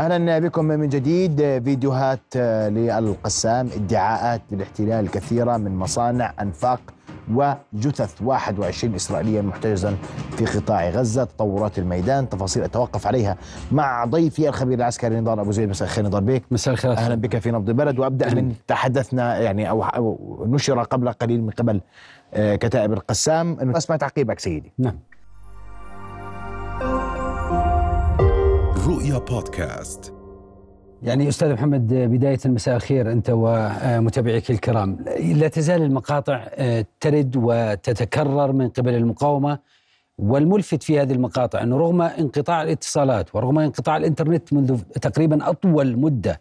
أهلا بكم من جديد فيديوهات للقسام ادعاءات بالاحتلال كثيره من مصانع أنفاق وجثث 21 اسرائيليا محتجزا في قطاع غزة. تطورات الميدان تفاصيل أتوقف عليها مع ضيفي الخبير العسكري نضال أبو زيد. مساء الخير نضال بيك مساء الخير. أهلا بك في نبض البلد. وأبدأ من تحدثنا يعني أو نشر قبل قليل من قبل آه، كتائب القسام. انه اسمع تعقيبك سيدي؟ نعم. رؤيا بودكاست. يعني أستاذ محمد بداية مساء الخير أنت ومتابعيك الكرام. لا تزال المقاطع آه، ترد وتتكرر من قبل المقاومة والملفت في هذه المقاطع أنه رغم انقطاع الاتصالات ورغم انقطاع الإنترنت منذ تقريبا أطول مدة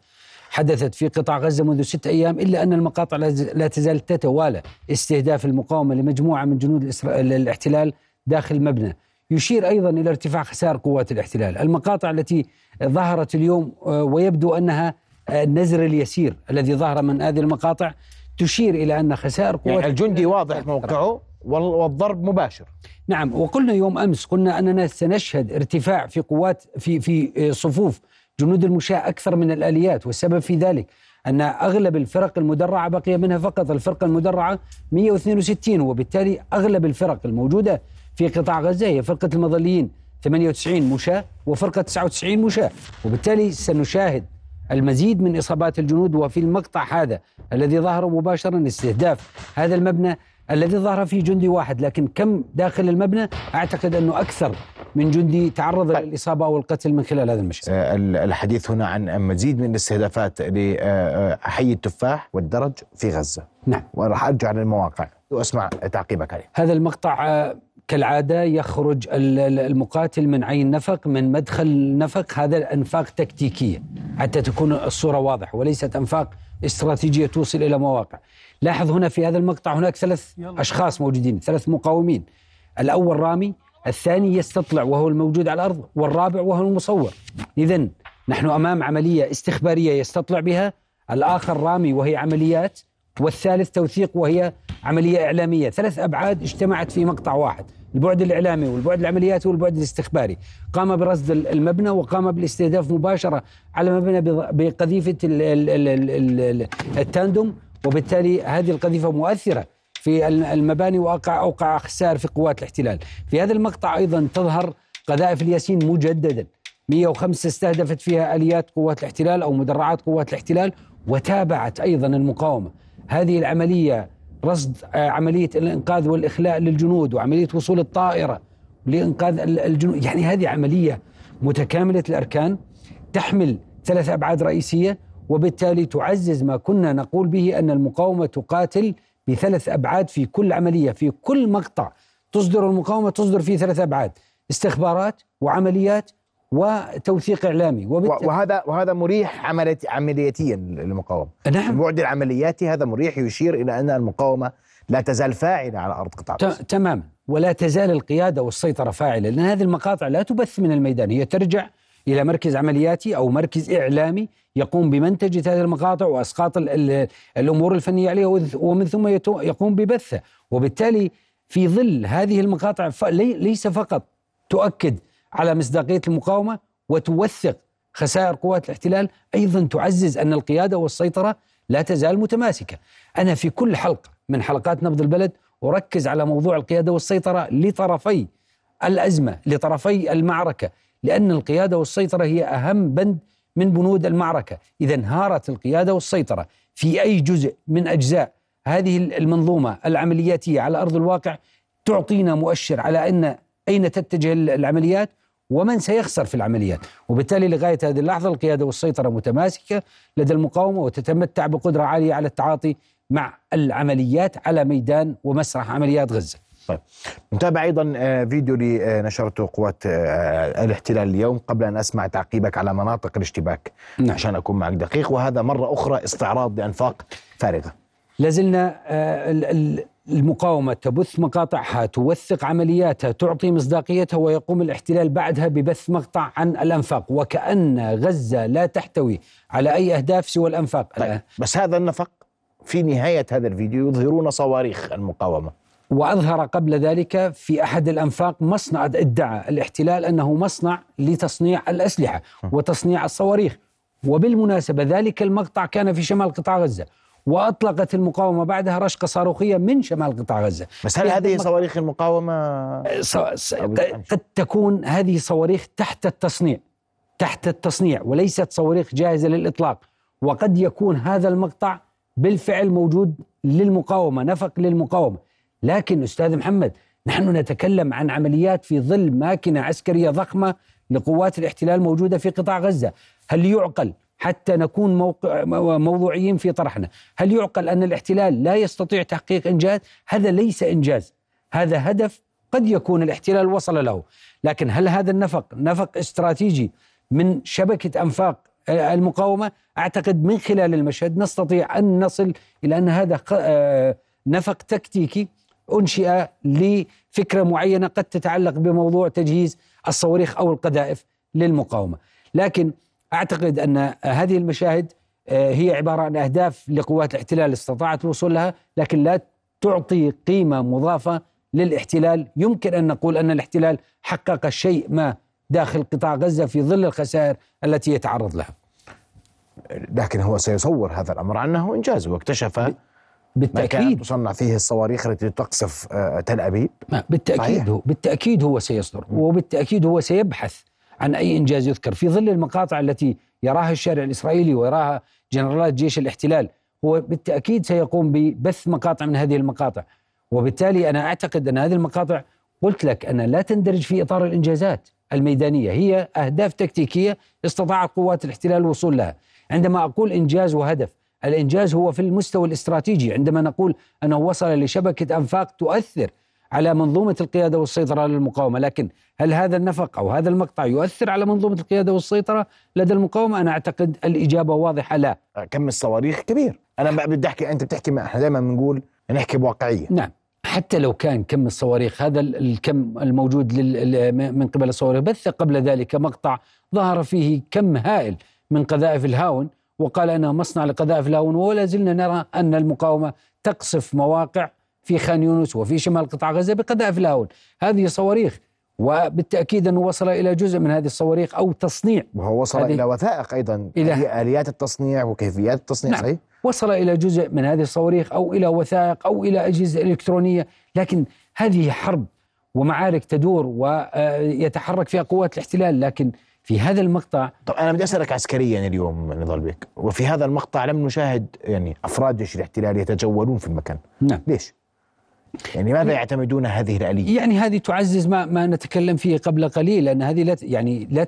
حدثت في قطاع غزة منذ ست أيام إلا أن المقاطع لا تزال تتوالى استهداف المقاومة لمجموعة من جنود الاحتلال داخل المبنى يشير أيضا إلى ارتفاع خسائر قوات الاحتلال، المقاطع التي ظهرت اليوم آه، ويبدو أنها آه، النزر اليسير الذي ظهر من هذه المقاطع تشير إلى أن خسائر قوات يعني الجندي واضح موقعه والضرب مباشر. نعم وقلنا يوم أمس قلنا أننا سنشهد ارتفاع في قوات في في آه، صفوف جنود المشاة أكثر من الآليات والسبب في ذلك أن أغلب الفرق المدرعة بقي منها فقط الفرقة المدرعة 162 وبالتالي أغلب الفرق الموجودة في قطاع غزة هي فرقة المظليين 98 مشاة وفرقة 99 مشاة وبالتالي سنشاهد المزيد من إصابات الجنود وفي المقطع هذا الذي ظهر مباشرا استهداف هذا المبنى الذي ظهر فيه جندي واحد. لكن كم داخل المبنى؟ أعتقد أنه أكثر من جندي تعرض طيب. للإصابة أو القتل من خلال هذا المشهد. آه، الحديث هنا عن مزيد من الاستهدافات لحي التفاح والدرج في غزة. نعم. وراح أرجع للمواقع وأسمع تعقيبك عليه. هذا المقطع آه، كالعادة يخرج المقاتل من عين نفق من مدخل نفق هذا انفاق تكتيكية حتى تكون الصورة واضحة وليست أنفاق استراتيجية توصل إلى مواقع. لاحظ هنا في هذا المقطع هناك ثلاث أشخاص موجودين، ثلاث مقاومين. الأول رامي، الثاني يستطلع وهو الموجود على الأرض، والرابع وهو المصور. اذا نحن أمام عملية استخبارية يستطلع بها، الآخر رامي وهي عمليات، والثالث توثيق وهي عملية إعلامية، ثلاث أبعاد اجتمعت في مقطع واحد. البعد الإعلامي والبعد العملياتي والبعد الاستخباري. قام برصد المبنى وقام بالاستهداف مباشرة على مبنى بقذيفة التاندوم وبالتالي هذه القذيفة مؤثرة في المباني وأوقع أوقع خسائر في قوات الاحتلال. في هذا المقطع أيضا تظهر قذائف الياسين مجددا. 105 استهدفت فيها آليات قوات الاحتلال أو مدرعات قوات الاحتلال وتابعت أيضا المقاومة. هذه العملية رصد آه، عملية الإنقاذ والإخلاء للجنود وعملية وصول الطائرة لإنقاذ الجنود. يعني هذه عملية متكاملة الأركان تحمل ثلاث أبعاد رئيسية وبالتالي تعزز ما كنا نقول به أن المقاومة تقاتل بثلاث أبعاد في كل عملية في كل مقطع. تصدر المقاومة تصدر فيه ثلاث أبعاد استخبارات وعمليات وتوثيق إعلامي. وهذا وهذا مريح عملياتيا للمقاومة. نعم. البعد العملياتي هذا مريح يشير إلى أن المقاومة لا تزال فاعلة على أرض قطاع تماما. ولا تزال القيادة والسيطرة فاعلة لأن هذه المقاطع لا تبث من الميدان. هي ترجع إلى مركز عملياتي أو مركز إعلامي يقوم بمنتج هذه المقاطع وأسقاط الأمور الفنية عليها ومن ثم يقوم ببثها وبالتالي في ظل هذه المقاطع ليس فقط تؤكد على مصداقية المقاومة وتوثق خسائر قوات الاحتلال. أيضا تعزز أن القيادة والسيطرة لا تزال متماسكة. أنا في كل حلقة من حلقات نبض البلد أركز على موضوع القيادة والسيطرة لطرفي الأزمة، لطرفي المعركة، لأن القيادة والسيطرة هي أهم بند من بنود المعركة، إذا انهارت القيادة والسيطرة في أي جزء من أجزاء هذه المنظومة العملياتية على أرض الواقع تعطينا مؤشر على أن أين تتجه العمليات؟ ومن سيخسر في العمليات. وبالتالي لغاية هذه اللحظة القيادة والسيطرة متماسكة لدى المقاومة وتتمتع بقدرة عالية على التعاطي مع العمليات على ميدان ومسرح عمليات غزة. طيب. نتابع أيضا آه، فيديو لنشرته قوات آه، الاحتلال اليوم قبل أن أسمع تعقيبك على مناطق الاشتباك نعم. عشان أكون معك دقيق. وهذا مرة أخرى استعراض لأنفاق فارغة. لازلنا آه، المقاومة تبث مقاطعها توثق عملياتها تعطي مصداقيتها ويقوم الاحتلال بعدها ببث مقطع عن الأنفاق. وكأن غزة لا تحتوي على أي أهداف سوى الأنفاق. طيب بس هذا النفق في نهاية هذا الفيديو يظهرون صواريخ المقاومة. وأظهر قبل ذلك في أحد الأنفاق مصنع ادعى الاحتلال أنه مصنع لتصنيع الأسلحة وتصنيع الصواريخ. وبالمناسبة ذلك المقطع كان في شمال قطاع غزة. وأطلقت المقاومة بعدها رشقة صاروخية من شمال قطاع غزة. بس هل هذه صواريخ المقاومة قد تكون هذه صواريخ تحت التصنيع تحت التصنيع وليست صواريخ جاهزة للإطلاق. وقد يكون هذا المقطع بالفعل موجود للمقاومة نفق للمقاومة. لكن أستاذ محمد نحن نتكلم عن عمليات في ظل ماكنة عسكرية ضخمة لقوات الاحتلال موجودة في قطاع غزة. هل يعقل حتى نكون موقع موضوعيين في طرحنا. هل يعقل أن الاحتلال لا يستطيع تحقيق إنجاز؟ هذا ليس إنجاز. هذا هدف قد يكون الاحتلال وصل له. لكن هل هذا النفق نفق استراتيجي من شبكة أنفاق المقاومة؟ أعتقد من خلال المشهد نستطيع أن نصل إلى أن هذا آه، نفق تكتيكي أنشئ لفكرة معينة قد تتعلق بموضوع تجهيز الصواريخ أو القذائف للمقاومة. لكن أعتقد أن هذه المشاهد آه، هي عبارة عن أهداف لقوات الاحتلال استطاعت الوصول لها لكن لا تعطي قيمة مضافة للاحتلال. يمكن أن نقول أن الاحتلال حقق شيء ما داخل قطاع غزة في ظل الخسائر التي يتعرض لها. لكن هو سيصور هذا الأمر عنه إنجاز واكتشف بالتأكيد. ما تصنع فيه الصواريخ التي تقصف آه، تل أبيب. بالتأكيد صحيح. هو بالتأكيد هو سيصدر وبالتأكيد هو سيبحث عن أي إنجاز يذكر. في ظل المقاطع التي يراها الشارع الإسرائيلي ويراها جنرالات جيش الاحتلال هو بالتأكيد سيقوم ببث مقاطع من هذه المقاطع. وبالتالي أنا أعتقد أن هذه المقاطع قلت لك أنها لا تندرج في إطار الإنجازات الميدانية. هي أهداف تكتيكية استطاعت قوات الاحتلال الوصول لها. عندما أقول إنجاز وهدف الإنجاز هو في المستوى الاستراتيجي. عندما نقول أنه وصل لشبكة أنفاق تؤثر على منظومة القيادة والسيطرة على المقاومة لكن هل هذا النفق أو هذا المقطع يؤثر على منظومة القيادة والسيطرة لدى المقاومة؟ أنا أعتقد الإجابة واضحة لا. كم الصواريخ؟ كبير. أنا بدي أحكي أنت بتحكي إحنا دائما بنقول نحكي بواقعية. نعم. حتى لو كان كم الصواريخ هذا الكم الموجود من قبل الصواريخ بث قبل ذلك مقطع ظهر فيه كم هائل من قذائف الهاون وقال أنه مصنع لقذائف الهاون ولا زلنا نرى أن المقاومة تقصف مواقع في خان يونس وفي شمال قطاع غزة بقذائف الهاون هذه صواريخ وبالتأكيد أنه وصل إلى جزء من هذه الصواريخ أو تصنيع وهو وصل إلى وثائق أيضا إلى آليات التصنيع وكيفيات التصنيع نعم. صحيح؟ وصل إلى جزء من هذه الصواريخ أو إلى وثائق أو إلى أجهزة إلكترونية. لكن هذه حرب ومعارك تدور ويتحرك فيها قوات الاحتلال. لكن في هذا المقطع طب أنا بدي أسألك عسكريا اليوم نضال بك وفي هذا المقطع لم نشاهد يعني أفراد جيش الاحتلال يتجولون في المكان. نعم. ليش؟ يعني ماذا يعتمدون هذه الآلية؟ يعني هذه تعزز ما ما نتكلم فيه قبل قليل لأن هذه لا يعني لا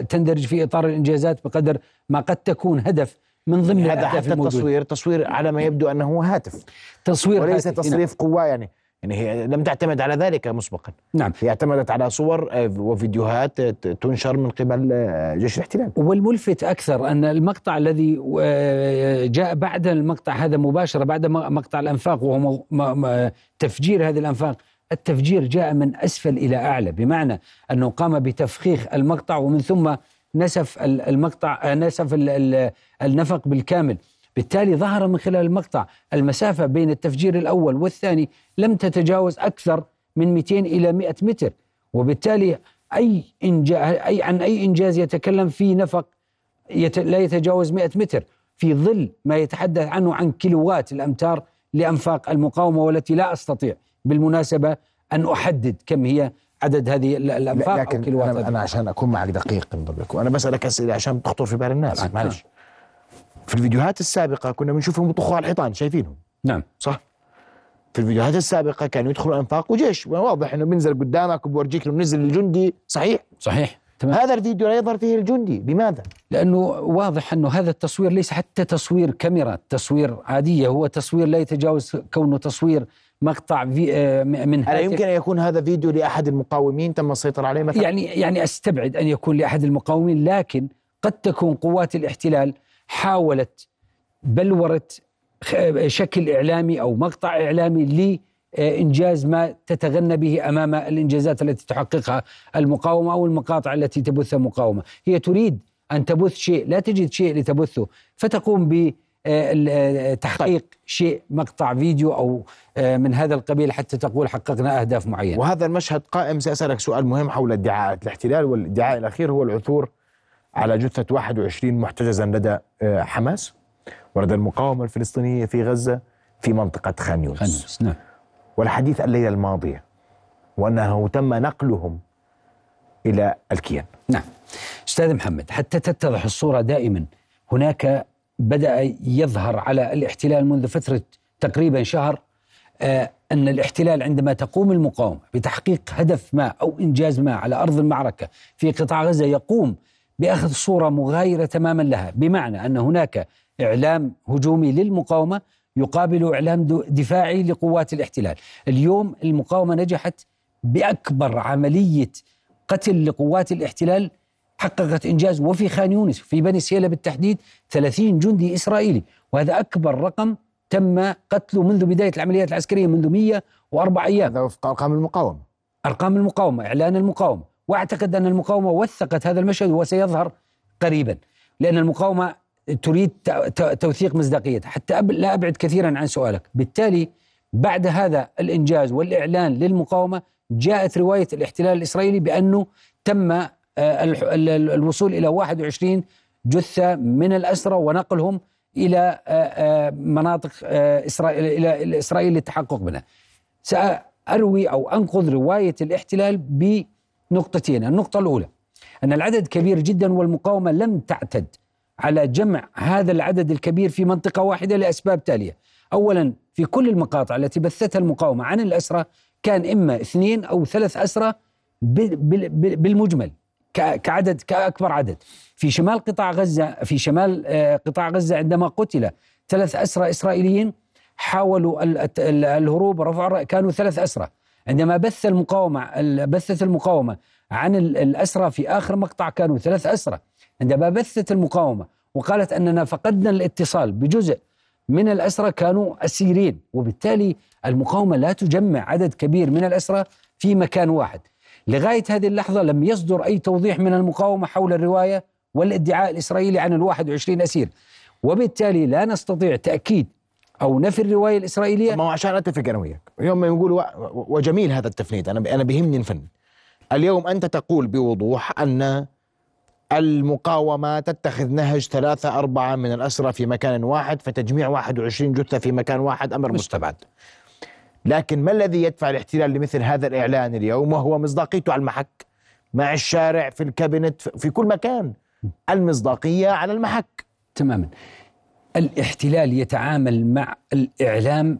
تندرج في إطار الإنجازات بقدر ما قد تكون هدف من ضمن هذا حتى التصوير تصوير على ما يبدو أنه هاتف تصوير وليس تصريف نعم. قوة يعني يعني هي لم تعتمد على ذلك مسبقا. نعم. هي اعتمدت على صور آه، وفيديوهات تنشر من قبل آه، جيش الاحتلال. والملفت أكثر أن المقطع الذي آه، جاء بعد المقطع هذا مباشرة بعد مقطع الأنفاق وهو تفجير هذه الأنفاق التفجير جاء من أسفل إلى أعلى. بمعنى أنه قام بتفخيخ المقطع ومن ثم نسف المقطع نسف النفق بالكامل. بالتالي ظهر من خلال المقطع المسافة بين التفجير الأول والثاني لم تتجاوز أكثر من 200 إلى 100 متر. وبالتالي أي, إنجاز أي عن أي إنجاز يتكلم في نفق يت لا يتجاوز 100 متر. في ظل ما يتحدث عنه عن كيلوات الأمتار لأنفاق المقاومة والتي لا أستطيع بالمناسبة أن أحدد كم هي عدد هذه الأنفاق لكن أو كيلوات أنا, أنا عشان أكون معك دقيق وأنا بسألك أسئلة عشان تخطر في بال الناس معلش. في الفيديوهات السابقة كنا بنشوفهم بيطخوا على الحيطان شايفينهم؟ نعم. صح. في الفيديوهات السابقة كانوا يدخلوا أنفاق وجيش. واضح أنه بينزل قدامك وبورجيك إنه نزل الجندي صحيح؟ صحيح. تمام. هذا الفيديو لا يظهر فيه الجندي. لماذا؟ لأنه واضح أنه هذا التصوير ليس حتى تصوير كاميرا تصوير عادية. هو تصوير لا يتجاوز كونه تصوير مقطع في آه، من هل يمكن أن يكون هذا فيديو لأحد المقاومين؟ تم السيطرة عليه مثلا؟ يعني يعني أستبعد أن يكون لأحد المقاومين لكن قد تكون قوات الاحتلال حاولت بلورة شكل إعلامي أو مقطع إعلامي لإنجاز ما تتغنى به أمام الإنجازات التي تحققها المقاومة أو المقاطع التي تبثها المقاومة هي تريد أن تبث شيء لا تجد شيء لتبثه. فتقوم ب آه، تحقيق شيء مقطع فيديو أو من هذا القبيل حتى تقول حققنا أهداف معينة. وهذا المشهد قائم سأسألك سؤال مهم حول ادعاءات الاحتلال والادعاء الأخير هو العثور. على جثة 21 محتجزا لدى حماس ولدى المقاومة الفلسطينية في غزة في منطقة خان يونس. نعم. والحديث الليلة الماضية وأنه تم نقلهم إلى الكيان. نعم. أستاذ محمد حتى تتضح الصورة دائما هناك بدأ يظهر على الاحتلال منذ فترة تقريبا شهر آه أن الاحتلال عندما تقوم المقاومة بتحقيق هدف ما أو إنجاز ما على أرض المعركة في قطاع غزة يقوم بأخذ صورة مغايرة تماما لها، بمعنى أن هناك إعلام هجومي للمقاومة يقابل إعلام دفاعي لقوات الاحتلال. اليوم المقاومة نجحت بأكبر عملية قتل لقوات الاحتلال حققت إنجاز. وفي خان يونس في بني سيلة بالتحديد 30 جندي إسرائيلي. وهذا أكبر رقم تم قتله منذ بداية العمليات العسكرية منذ 104 أيام. هذا وفق أرقام المقاومة. أرقام المقاومة إعلان المقاومة. وأعتقد أن المقاومة وثقت هذا المشهد وسيظهر قريبا لأن المقاومة تريد توثيق مصداقيتها حتى لا أبعد كثيرا عن سؤالك بالتالي بعد هذا الإنجاز والإعلان للمقاومة جاءت رواية الاحتلال الإسرائيلي بأنه تم آه، الوصول إلى 21 جثة من الأسرى ونقلهم إلى آه، آه، مناطق اسرائيل إلى إسرائيل للتحقق منها. سأروي أو انقذ رواية الاحتلال بنقطتين، النقطة الأولى أن العدد كبير جدا والمقاومة لم تعتد على جمع هذا العدد الكبير في منطقة واحدة لأسباب تالية. اولا في كل المقاطع التي بثتها المقاومة عن الاسرى كان إما اثنين أو ثلاث اسرى بالمجمل كعدد كأكبر عدد. في شمال قطاع غزة في شمال آه، قطاع غزة عندما قتل ثلاث اسرى إسرائيليين حاولوا الهروب ورفع كانوا ثلاث اسرى عندما بث المقاومة بثت المقاومة عن الأسرى في آخر مقطع كانوا ثلاث أسرى. عندما بثت المقاومة وقالت أننا فقدنا الاتصال بجزء من الأسرى كانوا أسيرين وبالتالي المقاومة لا تجمع عدد كبير من الأسرى في مكان واحد. لغاية هذه اللحظة لم يصدر أي توضيح من المقاومة حول الرواية والادعاء الإسرائيلي عن ال 21 أسير. وبالتالي لا نستطيع تأكيد أو نفي الرواية الإسرائيلية؟ ما هو عشان أتفق أنا وياك. يوم ما يقولوا وجميل هذا التفنيد. أنا أنا بيهمني الفن. اليوم أنت تقول بوضوح أن المقاومة تتخذ نهج ثلاثة أربعة من الأسرى في مكان واحد فتجميع 21 جثة في مكان واحد أمر مستبعد. لكن ما الذي يدفع الاحتلال لمثل هذا الإعلان اليوم وهو مصداقيته على المحك؟ مع الشارع في الكابينت في كل مكان. المصداقية على المحك. تماما. الاحتلال يتعامل مع الإعلام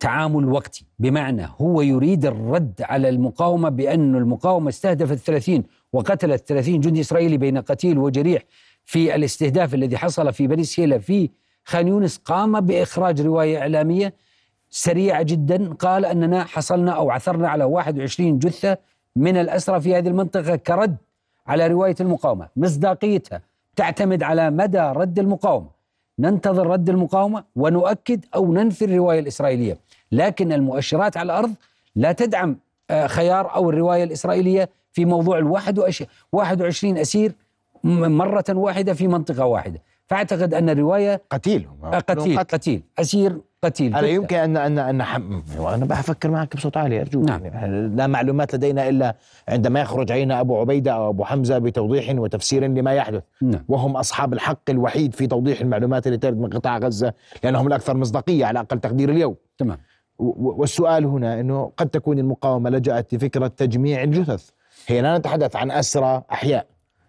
تعامل وقتي. بمعنى هو يريد الرد على المقاومة بأن المقاومة استهدفت 30 وقتلت 30 جندي إسرائيلي بين قتيل وجريح في الاستهداف الذي حصل في بني سهيلة في خان يونس قام بإخراج رواية إعلامية سريعة جدا قال أننا حصلنا أو عثرنا على 21 جثة من الأسرى في هذه المنطقة كرد على رواية المقاومة مصداقيتها تعتمد على مدى رد المقاومة. ننتظر رد المقاومة ونؤكد أو ننفي الرواية الإسرائيلية. لكن المؤشرات على الأرض لا تدعم آه، خيار أو الرواية الإسرائيلية في موضوع الواحد 21 أسير مرة واحدة في منطقة واحدة. فأعتقد أن الرواية قتيل. آه، قتيل قتيل. أسير قتيل أنا يمكن أن أن أن حم... أنا بفكر معك بصوت عالي أرجوك. نعم. يعني لا معلومات لدينا إلا عندما يخرج علينا أبو عبيدة أو أبو حمزة بتوضيح وتفسير لما يحدث. نعم. وهم أصحاب الحق الوحيد في توضيح المعلومات اللي ترد من قطاع غزة لأنهم الأكثر مصداقية على أقل تقدير اليوم. تمام. والسؤال هنا أنه قد تكون المقاومة لجأت لفكرة تجميع الجثث. هي لا نتحدث عن أسرى أحياء.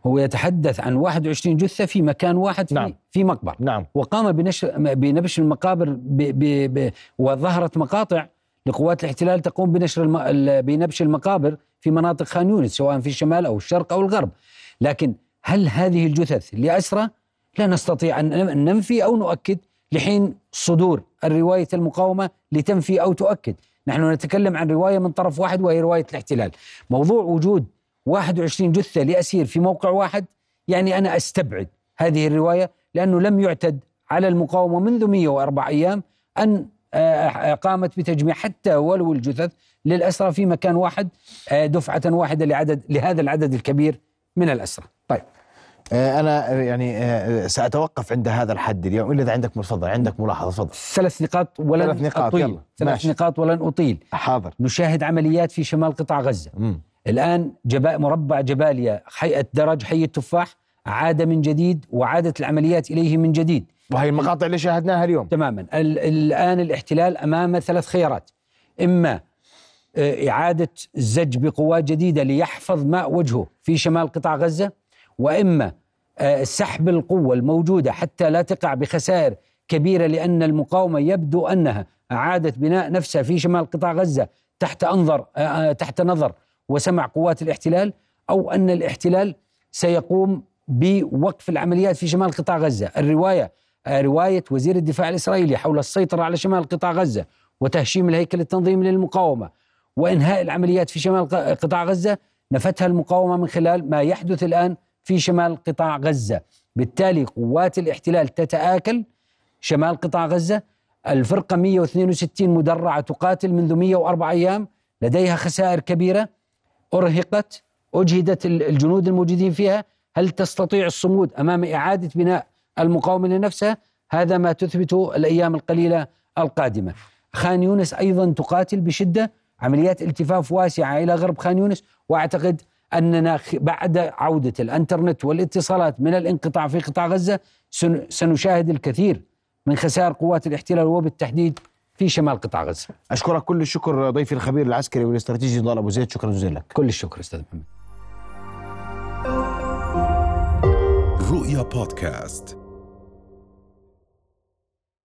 هو يتحدث عن 21 جثة في مكان واحد في, نعم. في مقبر نعم. وقام بنشر بنبش المقابر ب ب ب وظهرت مقاطع لقوات الاحتلال تقوم بنشر الم... بنبش المقابر في مناطق خان يونس سواء في الشمال أو الشرق أو الغرب. لكن هل هذه الجثث لأسرى؟ لا نستطيع أن ننفي أو نؤكد لحين صدور الرواية المقاومة لتنفي أو تؤكد. نحن نتكلم عن رواية من طرف واحد وهي رواية الاحتلال. موضوع وجود 21 جثة لأسير في موقع واحد يعني أنا أستبعد هذه الرواية لأنه لم يعتد على المقاومة منذ 104 أيام أن آه، قامت بتجميع حتى ولو الجثث للأسرى في مكان واحد آه، دفعة واحدة لعدد لهذا العدد الكبير من الأسرى طيب آه، أنا آه، يعني آه، سأتوقف عند هذا الحد اليوم إلا إذا عندك تفضل عندك ملاحظة تفضل ثلاث نقاط ولن ثلاث نقاط، أطيل يلا. ثلاث ماشي. نقاط ولن أطيل حاضر نشاهد عمليات في شمال قطاع غزة مم. الآن جبا مربع جباليا حي الدرج حي التفاح عاد من جديد وعادت العمليات إليه من جديد. وهي المقاطع اللي شاهدناها اليوم. تماما. ال- الآن الاحتلال أمام ثلاث خيارات. إما آه، إعادة الزج بقوات جديدة ليحفظ ماء وجهه في شمال قطاع غزة. وإما آه، سحب القوة الموجودة حتى لا تقع بخسائر كبيرة لأن المقاومة يبدو أنها أعادت بناء نفسها في شمال قطاع غزة تحت أنظر آه، تحت نظر. وسمع قوات الاحتلال أو أن الاحتلال سيقوم بوقف العمليات في شمال قطاع غزة. الرواية رواية وزير الدفاع الإسرائيلي حول السيطرة على شمال قطاع غزة وتهشيم الهيكل التنظيمي للمقاومة وإنهاء العمليات في شمال قطاع غزة نفتها المقاومة من خلال ما يحدث الآن في شمال قطاع غزة. بالتالي قوات الاحتلال تتآكل شمال قطاع غزة. الفرقة 162 مدرعة تقاتل منذ 104 أيام لديها خسائر كبيرة. أرهقت أجهدت ال- الجنود الموجودين فيها. هل تستطيع الصمود أمام إعادة بناء المقاومة لنفسها؟ هذا ما تثبته الأيام القليلة القادمة. خان يونس أيضا تقاتل بشدة. عمليات التفاف واسعة إلى غرب خان يونس. وأعتقد أننا بعد عودة الأنترنت والاتصالات من الانقطاع في قطاع غزة سن- سنشاهد الكثير من خسائر قوات الاحتلال وبالتحديد في شمال قطاع غزة. أشكرك كل الشكر ضيفي الخبير العسكري والاستراتيجي نضال أبو زيد. شكرا جزيلا لك. كل الشكر أستاذ محمد. رؤيا بودكاست.